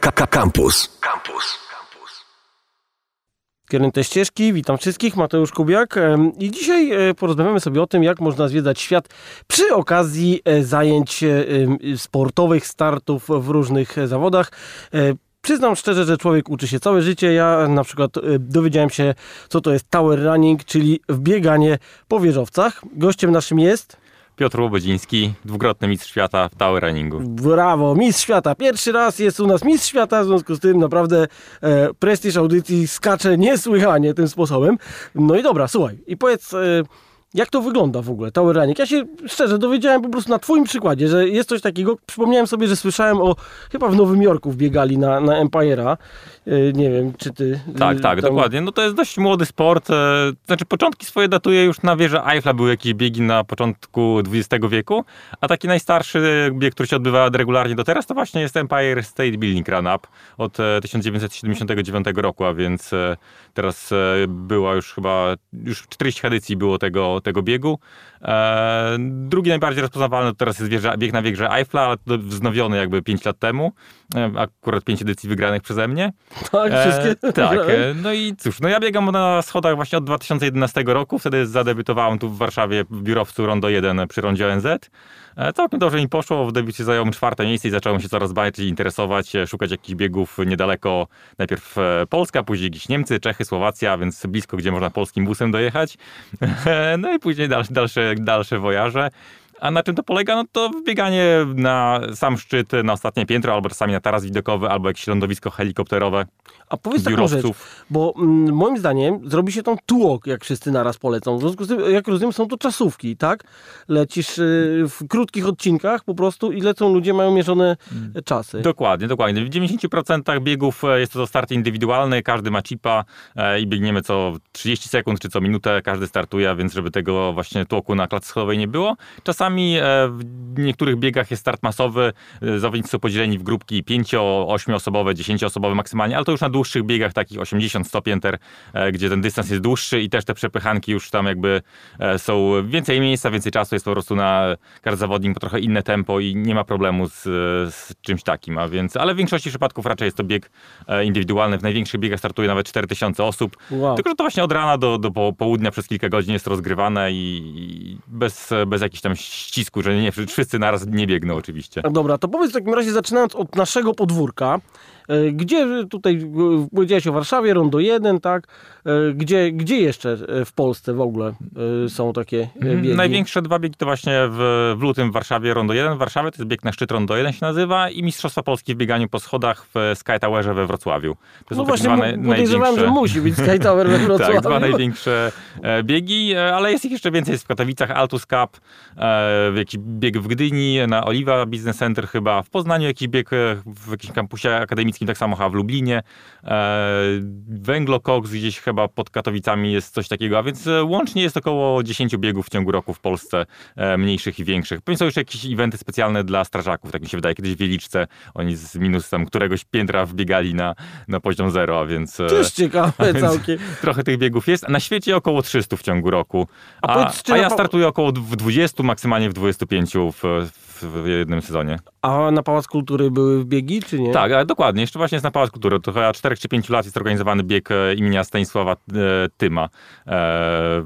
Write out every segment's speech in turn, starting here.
Campus. Campus. Kierunte ścieżki, witam wszystkich, Mateusz Kubiak i dzisiaj e, porozmawiamy sobie o tym, jak można zwiedzać świat przy okazji e, zajęć e, sportowych, startów w różnych zawodach. Przyznam szczerze, że człowiek uczy się całe życie. Ja na przykład dowiedziałem się, co to jest tower running, czyli wbieganie po wieżowcach. Gościem naszym jest Piotr Łobodziński, dwukrotny mistrz świata w tower runningu. Brawo, mistrz świata. Pierwszy raz jest u nas mistrz świata, w związku z tym naprawdę e, prestiż audycji skacze niesłychanie tym sposobem. No i dobra, słuchaj, i powiedz, e, jak to wygląda w ogóle, tower running? Ja się szczerze dowiedziałem po prostu na twoim przykładzie, że jest coś takiego. Przypomniałem sobie, że słyszałem o, chyba w Nowym Jorku wbiegali na, na Empire'a. E, nie wiem, czy ty... Tak, e, tak, tam- dokładnie. No to jest dość młody sport. e, Znaczy początki swoje datuje już na wieży Eiffla, były jakieś biegi na początku XX wieku, a taki najstarszy bieg, który się odbywa regularnie do teraz, to właśnie jest Empire State Building Run Up od e, 1979 roku, a więc e, teraz e, była już chyba, już 40 edycji było tego, tego biegu. E, Drugi najbardziej rozpoznawalny to teraz jest wieża, bieg na wieży Eiffla, wznowiony jakby 5 lat temu. E, Akurat 5 edycji wygranych przeze mnie. Tak, wszystkie. E, tak, e, no i cóż, no ja biegam na schodach właśnie od 2011 roku, wtedy zadebiutowałem tu w Warszawie w biurowcu Rondo 1 przy Rondzie ONZ. E, Całkiem dobrze mi poszło, w debiucie zająłem czwarte miejsce i zacząłem się coraz bardziej interesować, e, szukać jakichś biegów niedaleko, najpierw e, Polska, później jakieś Niemcy, Czechy, Słowacja, więc blisko, gdzie można polskim busem dojechać. No i później dalsze, dalsze, dalsze wojaże. A na czym to polega? No to wbieganie na sam szczyt, na ostatnie piętro, albo czasami na taras widokowy, albo jakieś lądowisko helikopterowe A powiedz taką rzecz, bo mm, moim zdaniem zrobi się tą tłok, jak wszyscy naraz polecą. W związku z tym, jak rozumiem, są to czasówki, tak? Lecisz y, w krótkich odcinkach po prostu i lecą ludzie, mają mierzone e, czasy. Dokładnie, dokładnie. W 90% biegów e, jest to start indywidualny, każdy ma chipa e, i biegniemy co 30 sekund czy co minutę, każdy startuje, więc żeby tego właśnie tłoku na klatce schodowej nie było. Czasami e, w niektórych biegach jest start masowy, e, zawodnicy są podzieleni w grupki 5, 8 osobowe, 10 osobowe maksymalnie, ale to już na dłuższych biegach, takich 80-100 pięter, e, gdzie ten dystans jest dłuższy i też te przepychanki już tam jakby są więcej miejsca, więcej czasu, jest po prostu na każdy zawodnik trochę inne tempo i nie ma problemu z, z czymś takim, a więc, ale w większości przypadków raczej jest to bieg indywidualny, w największych biegach startuje nawet 4000 osób, Wow. tylko że to właśnie od rana do, do po- południa przez kilka godzin jest rozgrywane i, i bez, bez jakichś tam ścisku, że nie wszyscy naraz nie biegną oczywiście. No Dobra, to powiedz w takim razie, zaczynając od naszego podwórka, e, gdzie tutaj, e, powiedziałeś o Warszawie, Rondo 1, tak? E, Gdzie, gdzie jeszcze w Polsce w ogóle są takie Mhm. biegi? Największe dwa biegi to właśnie w, w lutym w Warszawie Rondo 1 w Warszawie, to jest bieg na szczyt Rondo 1 się nazywa i Mistrzostwa Polski w bieganiu po schodach w Sky Towerze we Wrocławiu. To No właśnie, tak zwane podejrzewałem, że największe- musi być Sky Tower we Wrocławiu. Tak, dwa największe biegi, ale jest ich jeszcze więcej. Jest w Katowicach Altus Cup, e, jakiś bieg w Gdyni, na Oliwa Business Center chyba, w Poznaniu jakiś bieg e, w jakimś kampusie akademickim, tak samo chyba w Lublinie. E, Węglokoks gdzieś chyba pod Katowicami jest coś takiego, a więc e, łącznie jest około 10 biegów w ciągu roku w Polsce, mniejszych i większych. Pewnie są jeszcze jakieś eventy specjalne dla strażaków, tak mi się wydaje. Kiedyś w Wieliczce oni z minus tam któregoś piętra wbiegali na, na poziom zero, a więc... To jest ciekawe całkiem. Trochę tych biegów jest. Na świecie około 300 w ciągu roku. A A, a ja startuję około w 20, maksymalnie w 25 w, w, jednym sezonie. A na Pałac Kultury były biegi, czy nie? Tak, ale dokładnie. Jeszcze właśnie jest na Pałac Kultury. To chyba 4 czy 5 lat jest organizowany bieg e, imienia Stanisława e, Tyma. E,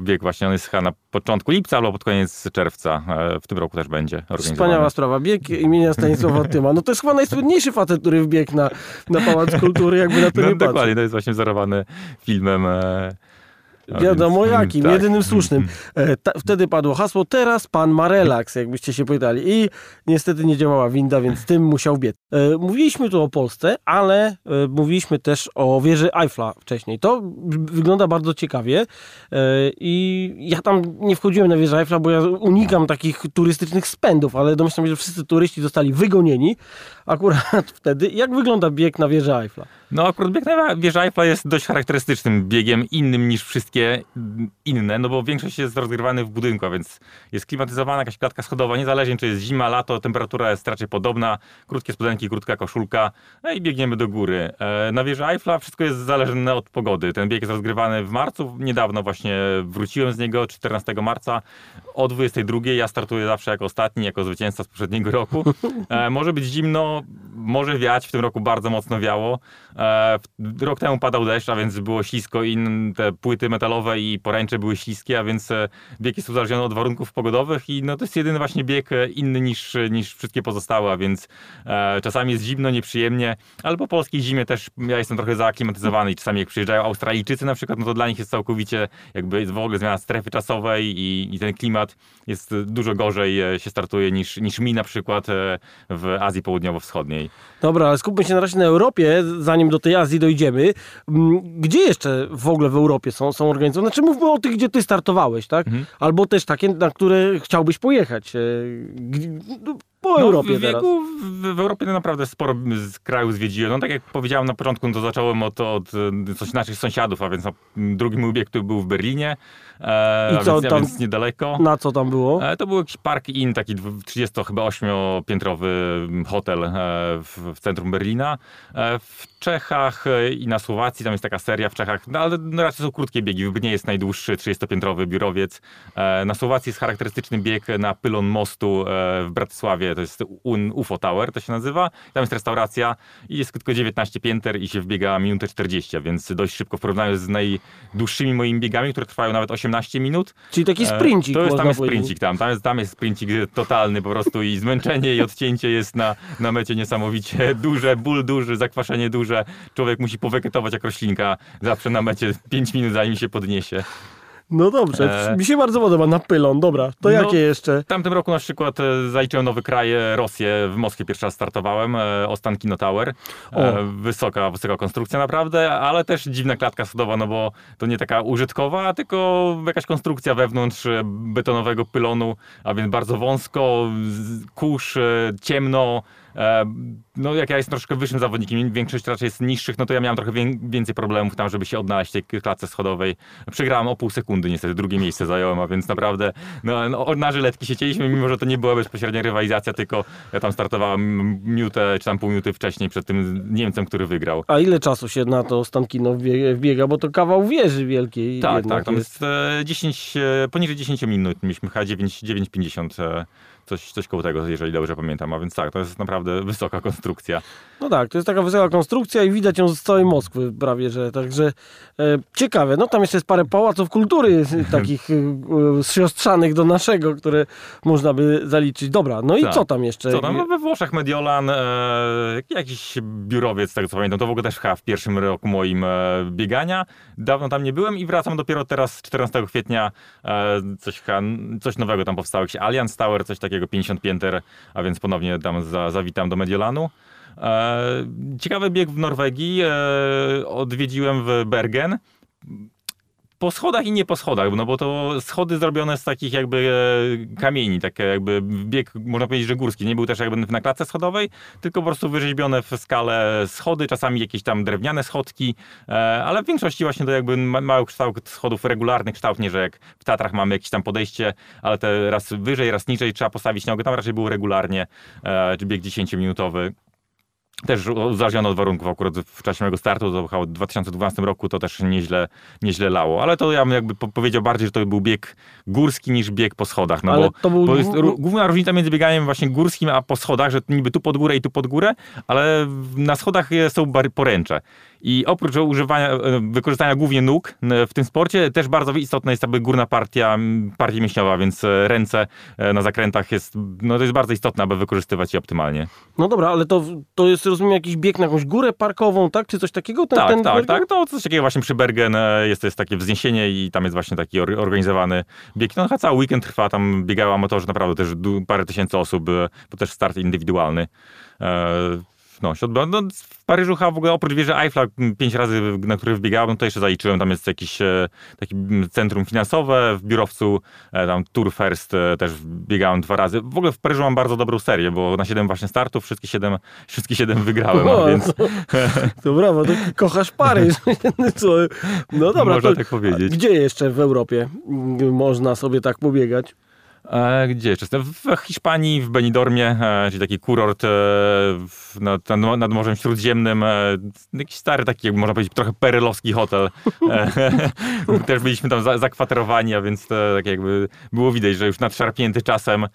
bieg właśnie on jest chyba na początku lipca albo pod koniec czerwca. W tym roku też będzie organizowany. Wspaniała sprawa. Bieg imienia Stanisława Tyma. No to jest chyba najsłynniejszy facet, który wbiegł na, na Pałac Kultury, jakby na to No, nie dokładnie, to jest właśnie wzorowany filmem. A Wiadomo więc- jakim, tak. jedynym słusznym. E, ta, wtedy padło hasło, teraz pan ma relaks, jakbyście się pytali. I niestety nie działała winda, więc tym musiał biec. E, mówiliśmy tu o Polsce, ale e, mówiliśmy też o wieży Eiffla wcześniej. To wygląda bardzo ciekawie i ja tam nie wchodziłem na wieżę Eiffla, bo ja unikam takich turystycznych spędów, ale domyślam się, że wszyscy turyści zostali wygonieni akurat wtedy. Jak wygląda bieg na wieżę Eiffla? No akurat bieg na wieży Eiffla jest dość charakterystycznym biegiem, innym niż wszystkie inne, no bo większość jest rozgrywany w budynku, a więc jest klimatyzowana jakaś klatka schodowa, niezależnie czy jest zima, lato, temperatura jest raczej podobna, krótkie spodenki, krótka koszulka, no i biegniemy do góry. E, na wieży Eiffla wszystko jest zależne od pogody. Ten bieg jest rozgrywany w marcu, niedawno właśnie wróciłem z niego, 14 marca o 22. Ja startuję zawsze jako ostatni, jako zwycięzca z poprzedniego roku. E, może być zimno, może wiać, w tym roku bardzo mocno wiało. E, rok temu padał deszcz, a więc było ślisko i te płyty metalowe i poręcze były śliskie, a więc e, bieg jest uzależniony od warunków pogodowych i no, to jest jedyny właśnie bieg e, inny niż, niż wszystkie pozostałe, a więc czasami jest zimno, nieprzyjemnie, ale po polskiej zimie też ja jestem trochę zaaklimatyzowany i czasami jak przyjeżdżają Australijczycy na przykład, no to dla nich jest całkowicie jakby w ogóle zmiana strefy czasowej i, i ten klimat jest dużo gorzej się startuje niż, niż mi na przykład w Azji Południowo-Wschodniej. Dobra, ale skupmy się na razie na Europie, zanim do tej Azji dojdziemy. Mm, gdzie jeszcze w ogóle w Europie są, są organizowane? Znaczy mówmy o tych, gdzie ty startowałeś, tak? Mhm. Albo też takie, na które chciałbyś pojechać. E, po no, Europie w teraz. W, w Europie naprawdę sporo z krajów zwiedziłem. No tak jak powiedziałem na początku, no to zacząłem od, od coś naszych sąsiadów, a więc no, drugi mój który był w Berlinie, e, I co, a więc, tam, a więc niedaleko. Na co tam było? E, to był jakiś park in, taki 30 chyba 8-piętrowy hotel e, w, w, centrum Berlina. E, w Czechach e, i na Słowacji, tam jest taka seria w Czechach, no, ale no, raczej są krótkie biegi, nie jest najdłuższy 30-piętrowy biurowiec. E, na Słowacji jest charakterystyczny bieg na pylon mostu w Bratysławie, to jest UFO Tower, to się nazywa. Tam jest restauracja i jest tylko 19 pięter i się wbiega minutę 40, więc dość szybko w porównaniu z najdłuższymi moimi biegami, które trwają nawet 18 minut. Czyli taki e, sprincik. To jest, tam jest sprincik tam, tam jest, tam jest sprincik totalny po prostu i zmęczenie i odcięcie jest na, na mecie niesamowicie duże, ból duży, zakwaszenie duże. Człowiek musi poweketować jak roślinka zawsze na mecie 5 minut zanim się podniesie. No dobrze, e... mi się bardzo podoba, na pylon, dobra. To no, jakie jeszcze? W tamtym roku na przykład e, zaliczyłem nowy kraj, Rosję, w Moskwie pierwszy raz startowałem, e, Ostankino Tower. E, wysoka, wysoka konstrukcja naprawdę, ale też dziwna klatka schodowa, no bo to nie taka użytkowa, tylko jakaś konstrukcja wewnątrz betonowego pylonu, a więc bardzo wąsko, kurz, ciemno, no jak ja jestem troszkę wyższym zawodnikiem, większość raczej jest niższych, no to ja miałem trochę więcej problemów tam, żeby się odnaleźć w tej klatce schodowej. Przegrałem o pół sekundy niestety, drugie miejsce zająłem, a więc naprawdę no, no, na żyletki się cieliśmy, mimo że to nie była bezpośrednia rywalizacja, tylko ja tam startowałem minutę czy tam pół minuty wcześniej przed tym Niemcem, który wygrał. A ile czasu się na to Stankino wbiega, bo to kawał wieży wielkiej. Tak, tak, tam jest, jest 10, e, poniżej 10 minut, mieliśmy chyba 9,50 coś, coś koło tego, jeżeli dobrze pamiętam. A więc tak, to jest naprawdę wysoka konstrukcja. No tak, to jest taka wysoka konstrukcja i widać ją z całej Moskwy prawie, że także e, ciekawe. No tam jeszcze jest parę pałaców kultury takich e, siostrzanych do naszego, które można by zaliczyć. Dobra, no i tak. co tam jeszcze? Co tam? No we Włoszech Mediolan, e, jakiś biurowiec, tak co pamiętam, to w ogóle też chyba w pierwszym roku moim e, biegania. Dawno tam nie byłem i wracam dopiero teraz 14 kwietnia. E, coś, coś nowego tam powstało, jakiś Allianz Tower, coś takiego 50 pięter, a więc ponownie tam za, zawitam do Mediolanu. E, ciekawy bieg w Norwegii. E, odwiedziłem w Bergen po schodach i nie po schodach, no bo to schody zrobione z takich jakby e, kamieni, takie jakby bieg, można powiedzieć, że górski. Nie był też jakby na klatce schodowej, tylko po prostu wyrzeźbione w skalę schody, czasami jakieś tam drewniane schodki, e, ale w większości właśnie to jakby mały kształt schodów, regularny kształt, nie że jak w Tatrach mamy jakieś tam podejście, ale te raz wyżej, raz niżej trzeba postawić nogę, tam raczej był regularnie, e, bieg 10-minutowy. Też uzależnione od warunków. Akurat w czasie mojego startu, to w 2012 roku, to też nieźle, nieźle lało. Ale to ja bym jakby powiedział bardziej, że to był bieg górski niż bieg po schodach. No ale bo, był... bo jest główna różnica między bieganiem właśnie górskim a po schodach, że niby tu pod górę i tu pod górę, ale na schodach są poręcze. I oprócz używania, e, wykorzystania głównie nóg w tym sporcie, też bardzo istotna jest jakby górna partia, partia mięśniowa, więc e, ręce e, na zakrętach jest, no to jest bardzo istotne, aby wykorzystywać je optymalnie. No dobra, ale to, to jest, rozumiem, jakiś bieg na jakąś górę parkową, tak? Czy coś takiego? Ten, tak, ten tak, tak. To coś takiego właśnie przy Bergen jest, jest takie wzniesienie i tam jest właśnie taki organizowany bieg. No cały weekend trwa, tam biegają amatorzy naprawdę też parę tysięcy osób, bo też start indywidualny no, się odbywa. No, w Paryżu chyba w ogóle oprócz wieży Eiffla pięć razy, na których wbiegałem, no to jeszcze zaliczyłem, tam jest jakieś takie centrum finansowe w biurowcu, e, tam Tour First e, też biegałem dwa razy. W ogóle w Paryżu mam bardzo dobrą serię, bo na siedem właśnie startów wszystkie siedem, wszystkie siedem wygrałem, O, więc to, to brawo, to kochasz Paryż. No dobra, można to, tak powiedzieć. Gdzie jeszcze w Europie mm, można sobie tak pobiegać? E, gdzie jeszcze? jestem? W Hiszpanii, w Benidormie, e, czyli taki kurort e, nad, nad, Morzem Śródziemnym. Jakiś stary taki, można powiedzieć, trochę perelowski hotel. Też byliśmy tam za, zakwaterowani, a więc to tak jakby było widać, że już nadszarpnięty czasem.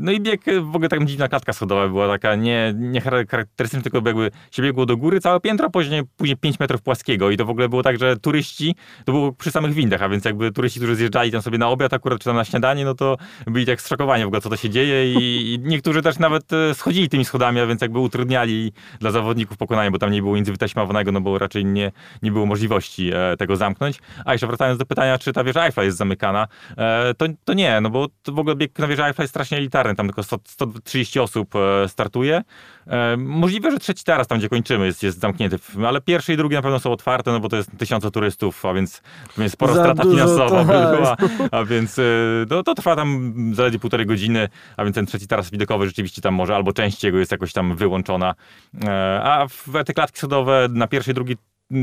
No i bieg, w ogóle taka dziwna klatka schodowa była taka nie, nie charakterystyczna, tylko jakby się biegło do góry całe piętro, później, później 5 metrów płaskiego i to w ogóle było tak, że turyści, to było przy samych windach, a więc jakby turyści, którzy zjeżdżali tam sobie na obiad akurat, czy tam na śniadanie, no to byli tak zszokowani w ogóle, co to się dzieje i, i niektórzy też nawet e, schodzili tymi schodami, a więc jakby utrudniali dla zawodników pokonanie, bo tam nie było nic wytaśmowanego, no bo raczej nie, nie było możliwości e, tego zamknąć. A jeszcze wracając do pytania, czy ta wieża Eiffla jest zamykana, e, to, to nie, no bo to w ogóle bieg na wieży Eiffla jest strasznie elitarny, tam tylko 100, 130 osób startuje. E, możliwe, że trzeci taras tam, gdzie kończymy, jest, jest zamknięty, ale pierwszy i drugi na pewno są otwarte, no bo to jest tysiące turystów, a więc, więc sporo Za strata finansowa by była, a więc e, no, to trwa tam zaledwie półtorej godziny, a więc ten trzeci taras widokowy rzeczywiście tam może albo część jego jest jakoś tam wyłączona. E, A te klatki schodowe na pierwszy i drugi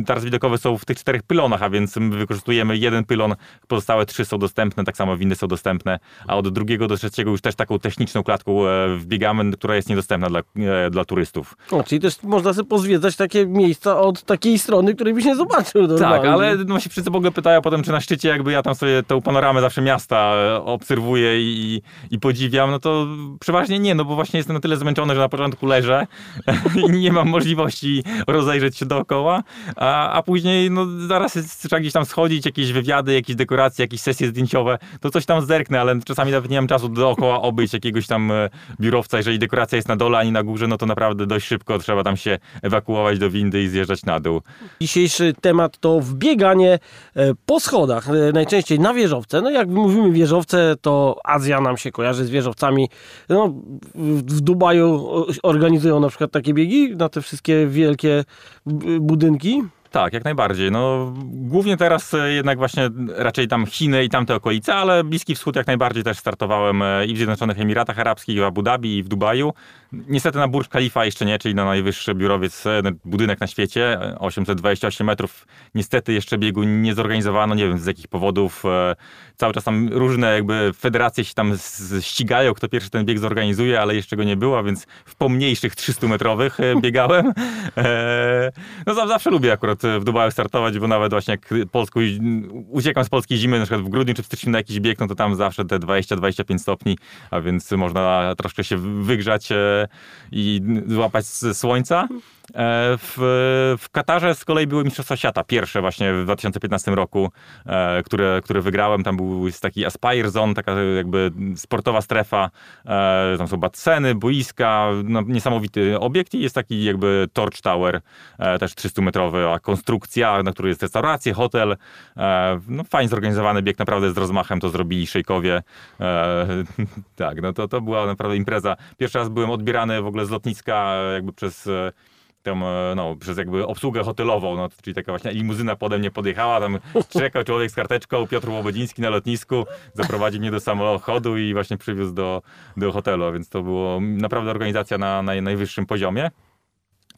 taras widokowy są w tych czterech pylonach, a więc my wykorzystujemy jeden pylon, pozostałe trzy są dostępne, tak samo windy są dostępne, a od drugiego do trzeciego już też taką techniczną klatką e, wbiegamy, która jest niedostępna dla, e, dla turystów. O, czyli też można sobie pozwiedzać takie miejsca od takiej strony, której byś nie zobaczył. Tak, ale no się wszyscy w ogóle pytają potem, czy na szczycie jakby ja tam sobie tą panoramę zawsze miasta e, obserwuję i, i podziwiam, no to przeważnie nie, no bo właśnie jestem na tyle zmęczony, że na początku leżę i nie mam możliwości rozejrzeć się dookoła, a, a później no zaraz trzeba gdzieś tam schodzić, jakieś wywiady, jakieś dekoracje, jakieś sesje zdjęciowe, to coś tam zerknę, ale czasami nawet nie mam czasu dookoła obejść jakiegoś tam e, biurowca, jeżeli dekoracja jest na dole, ani na górze, no to naprawdę dość szybko trzeba tam się ewakuować do windy i zjeżdżać na dół. Dzisiejszy temat to wbieganie e, po schodach, e, najczęściej na wieżowce. No jak mówimy wieżowce, to Azja nam się kojarzy z wieżowcami. No, w Dubaju organizują na przykład takie biegi na te wszystkie wielkie budynki. Tak, jak najbardziej. No, głównie teraz e, jednak właśnie raczej tam Chiny i tamte okolice, ale Bliski Wschód jak najbardziej też startowałem e, i w Zjednoczonych Emiratach Arabskich, i w Abu Dhabi, i w Dubaju. Niestety na Burj Khalifa jeszcze nie, czyli na najwyższy biurowiec, e, budynek na świecie, e, 828 metrów. Niestety jeszcze biegu nie zorganizowano, nie wiem z jakich powodów. Cały czas tam różne jakby federacje się tam ścigają, kto pierwszy ten bieg zorganizuje, ale jeszcze go nie było, więc w pomniejszych 300-metrowych e, biegałem. No za- zawsze lubię akurat w Dubaju startować, bo nawet właśnie jak Polsku, uciekam z polskiej zimy, na przykład w grudniu czy w styczniu na jakiś bieg, no to tam zawsze te 20-25 stopni, a więc można troszkę się wygrzać e, i złapać słońca. E, W, w Katarze z kolei były Mistrzostwa Świata, pierwsze właśnie w 2015 roku, e, które, które wygrałem. Tam był taki Aspire Zone, taka jakby sportowa strefa. E, Tam są baseny, boiska, no, niesamowity obiekt i jest taki jakby Torch Tower, też 300-metrowa konstrukcja, na której jest restauracja, hotel. No fajnie zorganizowany bieg, naprawdę z rozmachem to zrobili szejkowie. Tak, no to, to była naprawdę impreza. Pierwszy raz byłem odbierany w ogóle z lotniska jakby przez tam, e, no, przez jakby obsługę hotelową, no, czyli taka właśnie limuzyna pode mnie podjechała, tam czekał człowiek z karteczką, Piotr Łobodziński na lotnisku, zaprowadził mnie do samochodu i właśnie przywiózł do, do hotelu, więc to było naprawdę organizacja na, na najwyższym poziomie.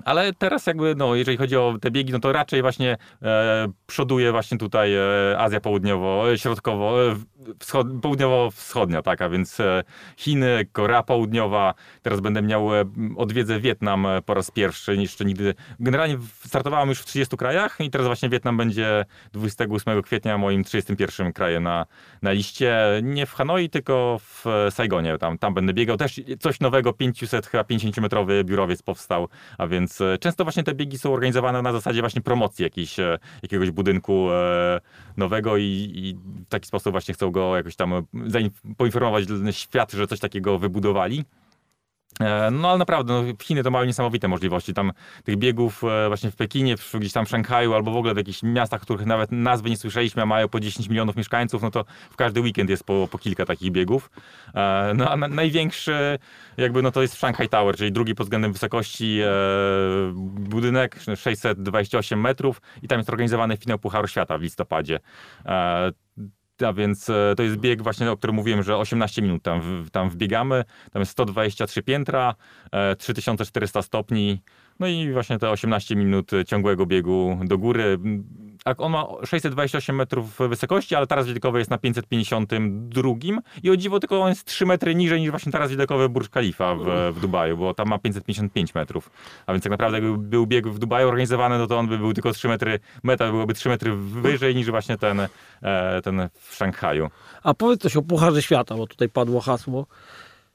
Ale teraz jakby, no, jeżeli chodzi o te biegi, no to raczej właśnie e, przoduje właśnie tutaj e, Azja Południowo, e, Środkowo, e, wschod, Południowo-Wschodnia, tak, a więc e, Chiny, Korea Południowa, teraz będę miał, e, odwiedzę Wietnam po raz pierwszy, jeszcze nigdy, generalnie startowałem już w 30 krajach i teraz właśnie Wietnam będzie 28 kwietnia moim 31 krajem na, na liście, nie w Hanoi, tylko w Saigonie, tam, tam będę biegał, też coś nowego, 500, chyba 50-metrowy biurowiec powstał, a więc e, często właśnie te biegi są organizowane na zasadzie właśnie promocji jakiejś, e, jakiegoś budynku e, nowego i, i w taki sposób właśnie chcą go jakoś tam poinformować świat, że coś takiego wybudowali. E, No ale naprawdę, no, Chiny to mają niesamowite możliwości. Tam tych biegów e, właśnie w Pekinie, gdzieś tam w Szanghaju albo w ogóle w jakichś miastach, których nawet nazwy nie słyszeliśmy, a mają po 10 milionów mieszkańców, no to w każdy weekend jest po, po kilka takich biegów. E, No a na, największy jakby no to jest Shanghai Tower, czyli drugi pod względem wysokości budynek, 628 metrów i tam jest organizowany finał Pucharu Świata w listopadzie. E, a więc e, to jest bieg właśnie, o którym mówiłem, że 18 minut tam, tam wbiegamy. Tam jest 123 piętra, e, 3400 stopni. No i właśnie te 18 minut ciągłego biegu do góry. On ma 628 metrów wysokości, ale taras widokowy jest na 552 i o dziwo tylko on jest 3 metry niżej niż właśnie taras widokowy Burj Khalifa w, w Dubaju, bo tam ma 555 metrów. A więc tak naprawdę jakby był bieg w Dubaju organizowany, no to on by był tylko 3 metry, meta byłoby 3 metry wyżej niż właśnie ten, e, ten w Szanghaju. A powiedz coś o Pucharze Świata, bo tutaj padło hasło.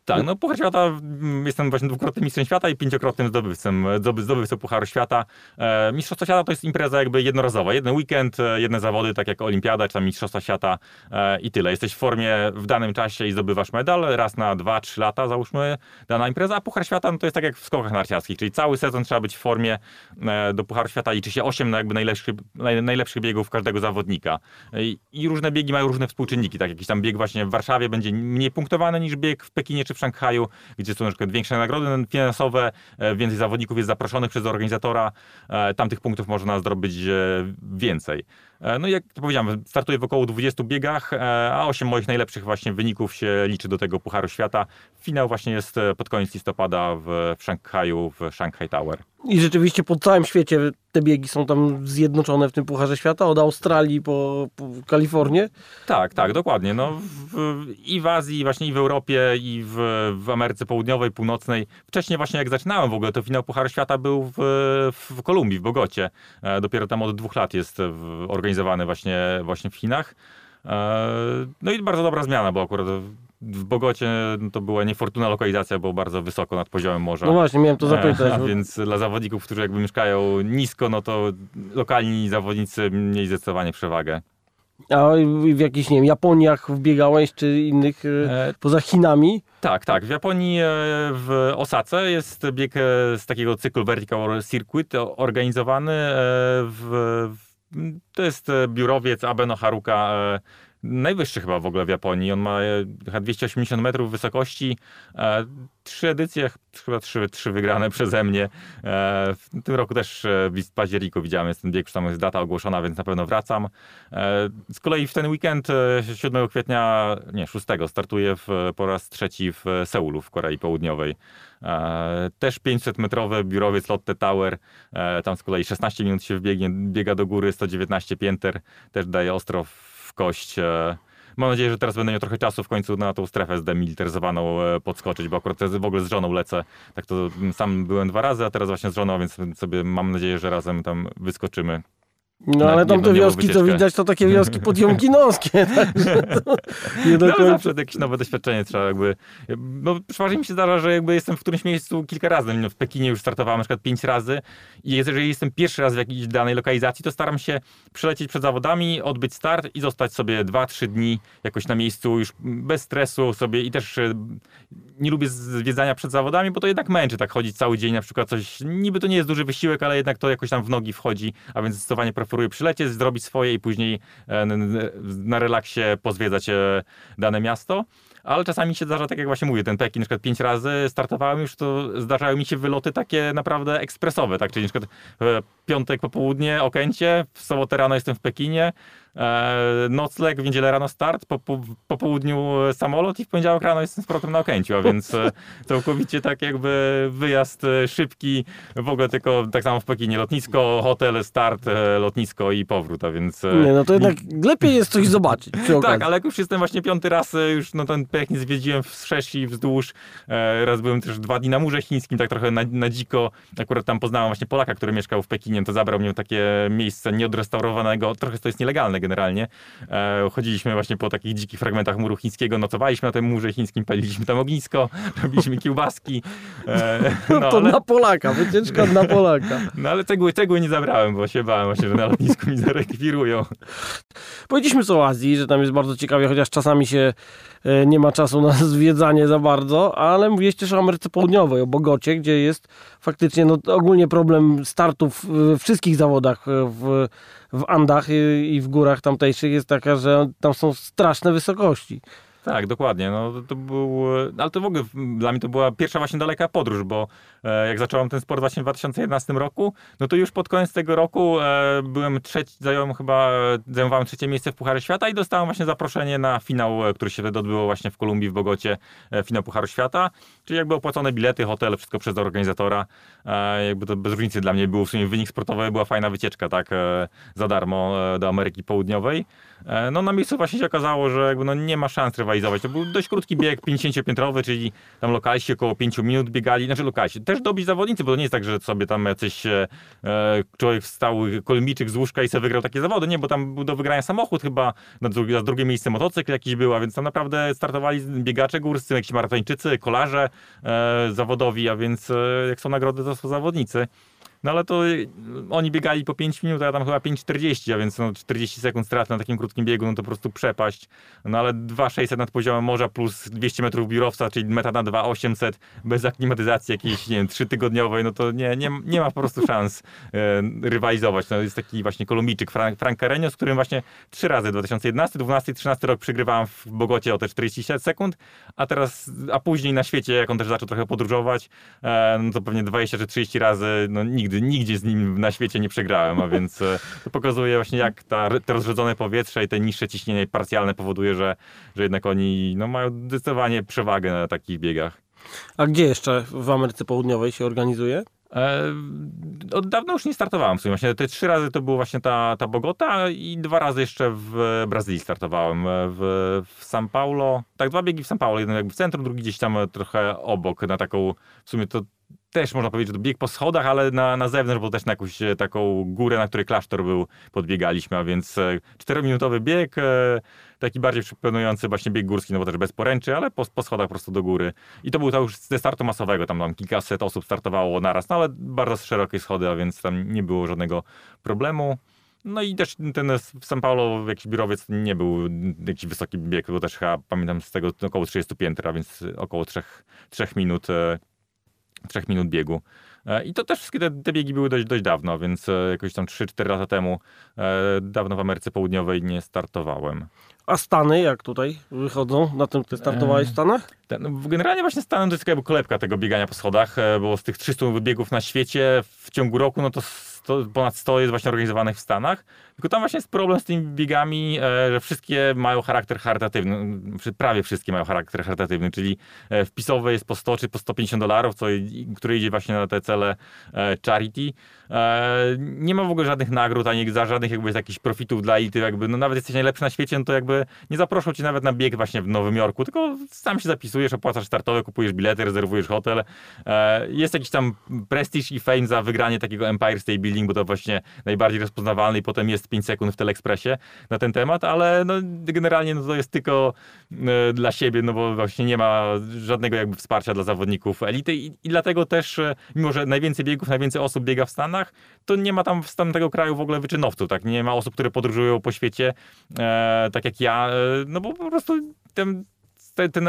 Tak, no Puchar Świata, mm, jestem właśnie dwukrotnym mistrzem świata i pięciokrotnym zdobywcą, zdoby- zdobywcą Pucharu Świata. E, Mistrzostwo Świata to jest impreza jakby jednorazowa, jeden weekend, e, jedne zawody, tak jak Olimpiada, czy tam Mistrzostwa Świata e, i tyle. Jesteś w formie w danym czasie i zdobywasz medal, raz na dwa, trzy lata załóżmy dana impreza, a Puchar Świata no to jest tak jak w skokach narciarskich, czyli cały sezon trzeba być w formie e, do Pucharu Świata, liczy się osiem jakby najlepszych, naj, najlepszych biegów każdego zawodnika. I, I różne biegi mają różne współczynniki, tak jakiś tam bieg właśnie w Warszawie będzie mniej punktowany niż bieg w Pekinie czy w Szanghaju, gdzie są na przykład większe nagrody finansowe, e, więcej zawodników jest zaproszonych przez organizatora, e, tam tych punktów można zrobić e, więcej. E, No i jak powiedziałem, startuję w około 20 biegach, e, a 8 moich najlepszych właśnie wyników się liczy do tego Pucharu Świata. Finał właśnie jest e, pod koniec listopada w, Szanghaju, w Shanghai Tower. I rzeczywiście po całym świecie te biegi są tam zjednoczone w tym Pucharze Świata, od Australii po, po Kalifornię. Tak, tak, dokładnie. No, w, I w Azji, właśnie i w Europie, i w, w Ameryce Południowej, Północnej. Wcześniej właśnie jak zaczynałem w ogóle, to finał Pucharu Świata był w, w Kolumbii, w Bogocie. Dopiero tam od dwóch lat jest w, organizowany właśnie, właśnie w Chinach. E, No i bardzo dobra zmiana, bo akurat w Bogocie no, to była niefortunna lokalizacja, bo bardzo wysoko nad poziomem morza. No właśnie, miałem to zapytać. E, A bo- więc dla zawodników, którzy jakby mieszkają nisko, no to lokalni zawodnicy mieli zdecydowanie przewagę. A w jakichś, nie wiem, Japoniach wbiegałeś, czy innych, e, E, poza Chinami? Tak, tak. W Japonii, w Osace jest bieg z takiego cyklu Vertical Circuit organizowany. w, to jest e, biurowiec Abeno Haruka, e, najwyższy chyba w ogóle w Japonii. On ma e, chyba 280 metrów wysokości. Trzy edycje, ch- chyba trzy, trzy wygrane przeze mnie. E, W tym roku też e, w październiku widziałem, jest ten bieg, tam jest data ogłoszona, więc na pewno wracam. Z kolei w ten weekend e, 7 kwietnia, nie 6, startuję w, po raz trzeci w Seulu w Korei Południowej. Też 500-metrowy biurowiec Lotte Tower. Tam z kolei 16 minut się wbiegnie, biega do góry, 119 pięter. Też daje ostro E, Mam nadzieję, że teraz będę miał trochę czasu w końcu na tą strefę zdemilitaryzowaną e, podskoczyć, bo akurat w ogóle z żoną lecę. Tak to mm, sam byłem dwa razy, a teraz właśnie z żoną, więc sobie mam nadzieję, że razem tam wyskoczymy. No ale tam te wioski, co widać, to takie wioski podjomkinowskie. Także to nie do No, końca. zawsze jakieś nowe doświadczenie trzeba jakby... No, przeważnie mi się zdarza, że jakby jestem w którymś miejscu kilka razy. No, w Pekinie już startowałem na przykład pięć razy i jeżeli jestem pierwszy raz w jakiejś danej lokalizacji, to staram się przylecieć przed zawodami, odbyć start i zostać sobie dwa, trzy dni jakoś na miejscu już bez stresu sobie i też e, nie lubię zwiedzania przed zawodami, bo to jednak męczy tak chodzić cały dzień na przykład coś, niby to nie jest duży wysiłek, ale jednak to jakoś tam w nogi wchodzi, a więc zdecydowanie preferuję przylecieć, zrobić swoje i później e, na relaksie pozwiedzać e, dane miasto. Ale czasami się zdarza, tak jak właśnie mówię, ten Pekin na przykład pięć razy startowałem już, to zdarzały mi się wyloty takie naprawdę ekspresowe, tak? Czyli na przykład e, piątek popołudnie Okęcie, w sobotę rano jestem w Pekinie, e, nocleg, w niedzielę rano start, po, po, po południu samolot i w poniedziałek rano jestem z powrotem na Okęciu, a więc e, całkowicie tak jakby wyjazd e, szybki, w ogóle tylko tak samo w Pekinie lotnisko, hotel, start, e, lotnisko i powrót, a więc... e, Nie, no to jednak lepiej jest coś zobaczyć tak, ale jak już jestem właśnie piąty raz, e, już no ten Pekin zwiedziłem wszerz i wzdłuż. E, Raz byłem też dwa dni na Murze Chińskim, tak trochę na, na dziko. Akurat tam poznałem właśnie Polaka, który mieszkał w Pekinie, to zabrał mnie w takie miejsce nieodrestaurowanego, trochę to jest nielegalne generalnie. E, Chodziliśmy właśnie po takich dzikich fragmentach muru chińskiego, nocowaliśmy na tym Murze Chińskim, paliliśmy tam ognisko, robiliśmy kiełbaski. E, No, to ale- na Polaka, wycieczka na Polaka. no ale cegły, cegły nie zabrałem, bo się bałem właśnie, że na lotnisku mi zarekwirują. Powiedzieliśmy co o Azji, że tam jest bardzo ciekawie, chociaż czasami się nie ma czasu na zwiedzanie za bardzo, ale mówiłeś też o Ameryce Południowej, o Bogocie, gdzie jest faktycznie no, ogólnie problem startów w wszystkich zawodach e, w, w Andach i, w górach tamtejszych jest taka, że tam są straszne wysokości. Tak, dokładnie. No, to był, ale to w ogóle dla mnie to była pierwsza właśnie daleka podróż, bo e, jak zacząłem ten sport właśnie w 2011 roku, no to już pod koniec tego roku e, byłem trzeci, zająłem chyba, zajmowałem trzecie miejsce w Pucharze Świata i dostałem właśnie zaproszenie na finał, e, który się wtedy odbyło właśnie w Kolumbii, w Bogocie, e, finał Pucharu Świata, czyli jakby opłacone bilety, hotel, wszystko przez organizatora, e, jakby to bez różnicy dla mnie był w sumie wynik sportowy, była fajna wycieczka, tak, e, za darmo e, do Ameryki Południowej. E, no na miejscu właśnie się okazało, że jakby no nie ma szans rywalizować. To był dość krótki bieg, 50-piętrowy, czyli tam lokalsi około 5 minut biegali, znaczy lokalsi, też dobić zawodnicy, bo to nie jest tak, że sobie tam jacyś e, człowiek wstał, kolmiczyk z łóżka i sobie wygrał takie zawody, nie, bo tam był do wygrania samochód chyba, na drugie, na drugie miejsce motocykl jakiś był, a więc tam naprawdę startowali biegacze górscy, jakieś maratończycy, kolarze e, zawodowi, a więc e, jak są nagrody, to są zawodnicy. No ale to y, oni biegali po 5 minut, a ja tam chyba 5,40, a więc no 40 sekund strat na takim krótkim biegu, no to po prostu przepaść. No ale 2,600 nad poziomem morza plus 200 metrów biurowca, czyli meta na 2,800 bez aklimatyzacji jakiejś, nie wiem, trzytygodniowej, no to nie, nie, nie ma po prostu szans e, rywalizować. No jest taki właśnie kolumbijczyk Frank, Frank Carreño, z którym właśnie trzy razy 2011, 12 13 rok przygrywałem w Bogocie o te 40 sekund, a teraz, a później na świecie, jak on też zaczął trochę podróżować, e, no to pewnie 20 czy 30 razy, no nigdy nigdy, nigdzie z nim na świecie nie przegrałem, a więc e, to pokazuje właśnie jak ta, te rozrzedzone powietrze i te niższe ciśnienie parcjalne powoduje, że, że jednak oni no, mają zdecydowanie przewagę na takich biegach. A gdzie jeszcze w Ameryce Południowej się organizuje? E, od dawna już nie startowałem w sumie. Właśnie te trzy razy to była właśnie ta, ta Bogota i dwa razy jeszcze w Brazylii startowałem. E, w, w São Paulo. Tak, dwa biegi w São Paulo. Jeden jakby w centrum, drugi gdzieś tam trochę obok, na taką w sumie to też można powiedzieć, że bieg po schodach, ale na, na zewnątrz, bo też na jakąś e, taką górę, na której klasztor był, podbiegaliśmy, a więc e, czterominutowy bieg, e, taki bardziej przekonujący właśnie bieg górski, no bo też bez poręczy, ale po, po schodach po prostu do góry. I to był to już ze startu masowego, tam, tam kilkaset osób startowało naraz, no ale bardzo szerokie schody, a więc tam nie było żadnego problemu. No i też ten w São Paulo jakiś biurowiec nie był jakiś wysoki bieg, bo też chyba pamiętam z tego około 30 pięter, a więc około 3, 3 minut trzech minut biegu. E, I to też wszystkie te, te, biegi były dość, dość dawno, więc e, jakoś tam 3-4 lata temu e, dawno w Ameryce Południowej nie startowałem. A Stany jak tutaj wychodzą? Na tym ty startowałeś w Stanach? No, generalnie właśnie Stanem to jest jakby kolebka tego biegania po schodach, bo z tych 300 biegów na świecie w ciągu roku, no to 100, ponad 100 jest właśnie organizowanych w Stanach. Tylko tam właśnie jest problem z tymi biegami, e, że wszystkie mają charakter charytatywny, prawie wszystkie mają charakter charytatywny, czyli e, wpisowe jest po 100 czy po 150 dolarów, co, które idzie właśnie na te cele e, charity. Nie ma w ogóle żadnych nagród, ani za żadnych jakby jakichś profitów dla elity, jakby, no nawet jesteś najlepszy na świecie, no to jakby nie zaproszą cię nawet na bieg właśnie w Nowym Jorku, tylko sam się zapisujesz, opłacasz startowe, kupujesz bilety, rezerwujesz hotel. Jest jakiś tam prestiż i fame za wygranie takiego Empire State Building, bo to właśnie najbardziej rozpoznawalny i potem jest 5 sekund w Telekspresie na ten temat, ale no, generalnie no, to jest tylko y, dla siebie, no bo właśnie nie ma żadnego jakby wsparcia dla zawodników elity i, i dlatego też, y, mimo że najwięcej biegów, najwięcej osób biega w Stanach, to nie ma tam w tamtego kraju w ogóle wyczynowców, tak? Nie ma osób, które podróżują po świecie, e, tak jak ja, e, no bo po prostu ten ten, ten,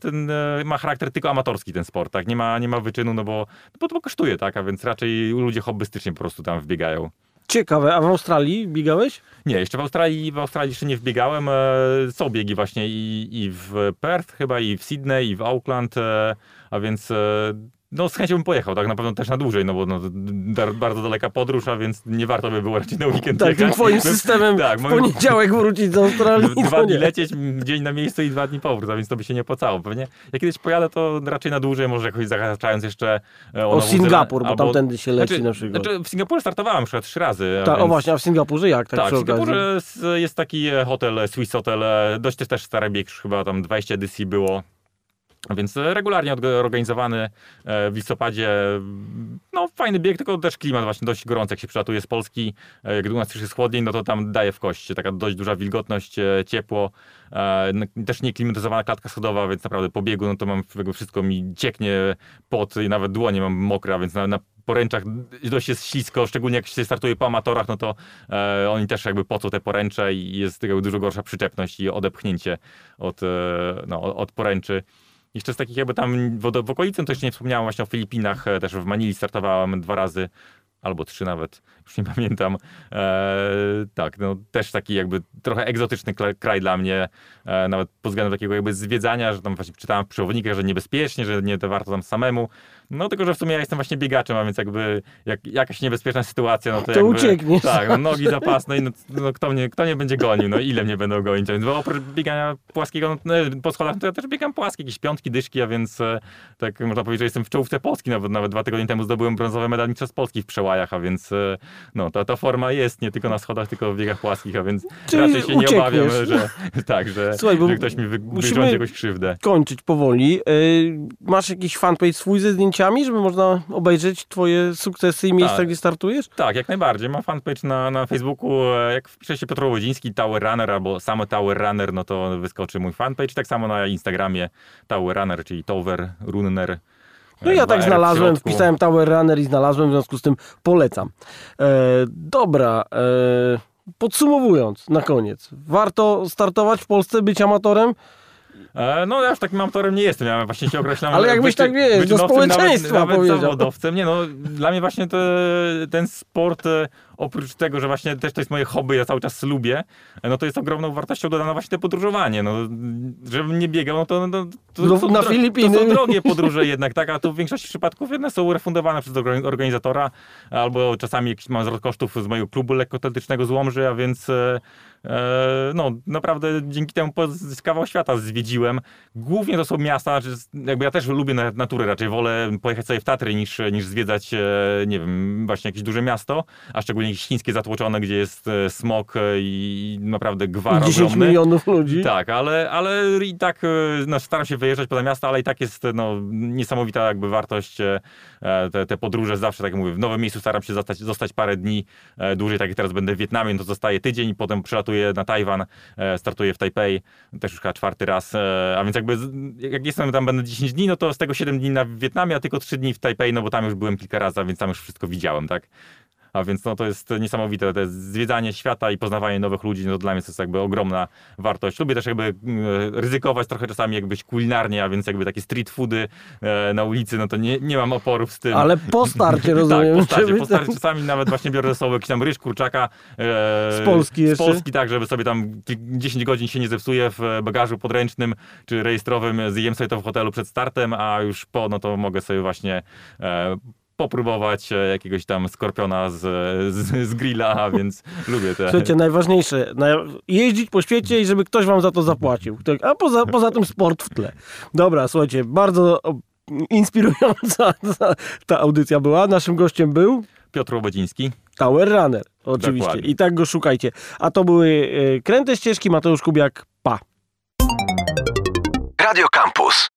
ten, ma charakter tylko amatorski ten sport, tak? Nie ma, nie ma wyczynu, no bo, no bo to kosztuje, tak? A więc raczej ludzie hobbystycznie po prostu tam wbiegają. Ciekawe, a w Australii biegałeś? Nie, jeszcze w Australii, w Australii jeszcze nie wbiegałem. E, są biegi właśnie i, i w Perth chyba, i w Sydney, i w Auckland, e, a więc e, no z chęcią bym pojechał, tak na pewno też na dłużej, no bo no, bardzo daleka podróż, a więc nie warto by było raczej na weekend Tak, tym twoim systemem tak, w poniedziałek wrócić do Australii. Dwa dni lecieć, dzień na miejscu i dwa dni powrót, a więc to by się nie opłacało pewnie. Jak kiedyś pojadę, to raczej na dłużej, może jakoś zahaczając jeszcze e, o, o Singapur, bo albo... tamtędy się leci znaczy, na przykład. Znaczy w Singapurze startowałem przykład trzy razy. Ta, więc... O właśnie, a w Singapurze jak? Tak, tak w Singapurze jest taki hotel, Swiss Hotel, dość też, też stary bieg, chyba tam 20 edycji było Więc e, regularnie organizowany e, w listopadzie. No, fajny bieg, tylko też klimat właśnie dość gorący, jak się przylatuje z Polski. E, Jak u nas już jest chłodniej, no to tam daje w kość. Taka dość duża wilgotność, ciepło. Też nieklimatyzowana klatka schodowa, więc naprawdę po biegu, no to mam wszystko mi cieknie pot i nawet dłonie mam mokre, a więc na, na poręczach dość jest ślisko, szczególnie jak się startuje po amatorach, no to e, oni też jakby pocą te poręcze i jest jakby dużo gorsza przyczepność i odepchnięcie od, e, no, od poręczy. Jeszcze z takich jakby tam w, w okolicy, to jeszcze nie wspomniałem właśnie o Filipinach, e, też w Manili startowałem dwa razy, albo trzy nawet, już nie pamiętam. E, tak, no też taki jakby trochę egzotyczny kraj dla mnie, e, nawet pod względem takiego jakby zwiedzania, że tam właśnie czytałem w przewodnikach, że niebezpiecznie, że nie to warto tam samemu. No tylko, że w sumie ja jestem właśnie biegaczem, a więc jakby jak jakaś niebezpieczna sytuacja, no to, To jakby, uciekniesz. Tak, no nogi zapasne i no, no kto, mnie, kto mnie będzie gonił, no ile mnie będą gonić, więc bo oprócz biegania płaskiego no, po schodach, to ja też biegam płaskie, jakieś piątki, dyszki, a więc e, tak można powiedzieć, że jestem w czołówce Polski, nawet, nawet dwa tygodnie temu zdobyłem brązowy medal mistrzostw Polski w przełajach, a więc e, no ta, ta forma jest nie tylko na schodach, tylko w biegach płaskich, a więc Czyli raczej się nie uciekniesz. obawiam, że tak, że, Słuchaj, że ktoś mi wy, wyrządzi jakąś krzywdę. Kończyć powoli. Y, Masz jakiś fanpage swój ze zdjęciami, żeby można obejrzeć twoje sukcesy i miejsca, Tak. gdzie startujesz? Tak, jak najbardziej. Mam fanpage na, na Facebooku. E, Jak wpisze się Piotr Łodziński, Tower Runner albo samo Tower Runner, no to wyskoczy mój fanpage. Tak samo na Instagramie Tower Runner, czyli Tower Runner. No ja tak znalazłem, wpisałem Tower Runner i znalazłem, w związku z tym polecam. E, dobra, e, podsumowując na koniec. Warto startować w Polsce, być amatorem? E, No ja już takim amatorem nie jestem, ja właśnie się określam Ale jakbyś tak, wiesz, do społeczeństwa nawet, nawet powiedział. zawodowcem. Nie no, dla mnie właśnie te, ten sport, e, oprócz tego, że właśnie też to jest moje hobby, ja cały czas lubię, no to jest ogromną wartością dodana właśnie te podróżowanie. No, żebym nie biegał, no to, no, to, Do- są na dro- Filipiny. To są drogie podróże jednak, tak, a tu w większości przypadków jedne są refundowane przez organ- organizatora, albo czasami jakiś mam zwrot kosztów z mojego klubu lekkoatletycznego z Łomży, a więc e, e, no naprawdę dzięki temu kawał świata zwiedziłem. Głównie to są miasta, znaczy, jakby ja też lubię na- naturę, raczej wolę pojechać sobie w Tatry niż, niż zwiedzać, e, nie wiem, właśnie jakieś duże miasto, a szczególnie jakieś chińskie zatłoczone, gdzie jest e, smog e, i naprawdę gwar 10 ogromny. milionów ludzi. Tak, ale, ale i tak e, no, staram się wyjeżdżać poza miasta, ale i tak jest no, niesamowita jakby wartość. Te, te podróże zawsze, tak jak mówię, w nowym miejscu staram się zostać, zostać parę dni dłużej, tak jak teraz będę w Wietnamie, no to zostaję tydzień, potem przylatuję na Tajwan, startuję w Tajpej, też już chyba czwarty raz, a więc jakby jak jestem tam będę 10 dni, no to z tego 7 dni na Wietnamie, a tylko 3 dni w Tajpej, no bo tam już byłem kilka razy, a więc tam już wszystko widziałem, tak? A więc no, to jest niesamowite, to jest zwiedzanie świata i poznawanie nowych ludzi, no dla mnie to jest jakby ogromna wartość. Lubię też jakby mm, ryzykować trochę czasami jakbyś kulinarnie, a więc jakby takie street foody e, na ulicy, no to nie, nie mam oporów z tym. Ale po starcie, rozumiem. Tak, po starcie, po starcie czasami nawet właśnie biorę ze sobą jakiś tam ryż, kurczaka. E, Z Polski Z jeszcze? Polski, tak, żeby sobie tam kil- 10 godzin się nie zepsuje w e, bagażu podręcznym czy rejestrowym, zjem sobie to w hotelu przed startem, a już po, no to mogę sobie właśnie popróbować e, jakiegoś tam skorpiona z, z, z grilla, a więc lubię te... Słuchajcie, najważniejsze, na, jeździć po świecie i żeby ktoś wam za to zapłacił. Tak, a poza, poza tym sport w tle. Dobra, słuchajcie, bardzo inspirująca ta, ta audycja była. Naszym gościem był Piotr Łobodziński. Tower Runner, oczywiście. Dokładnie. I tak go szukajcie. A to były e, Kręte Ścieżki, Mateusz Kubiak, pa. Radio Campus.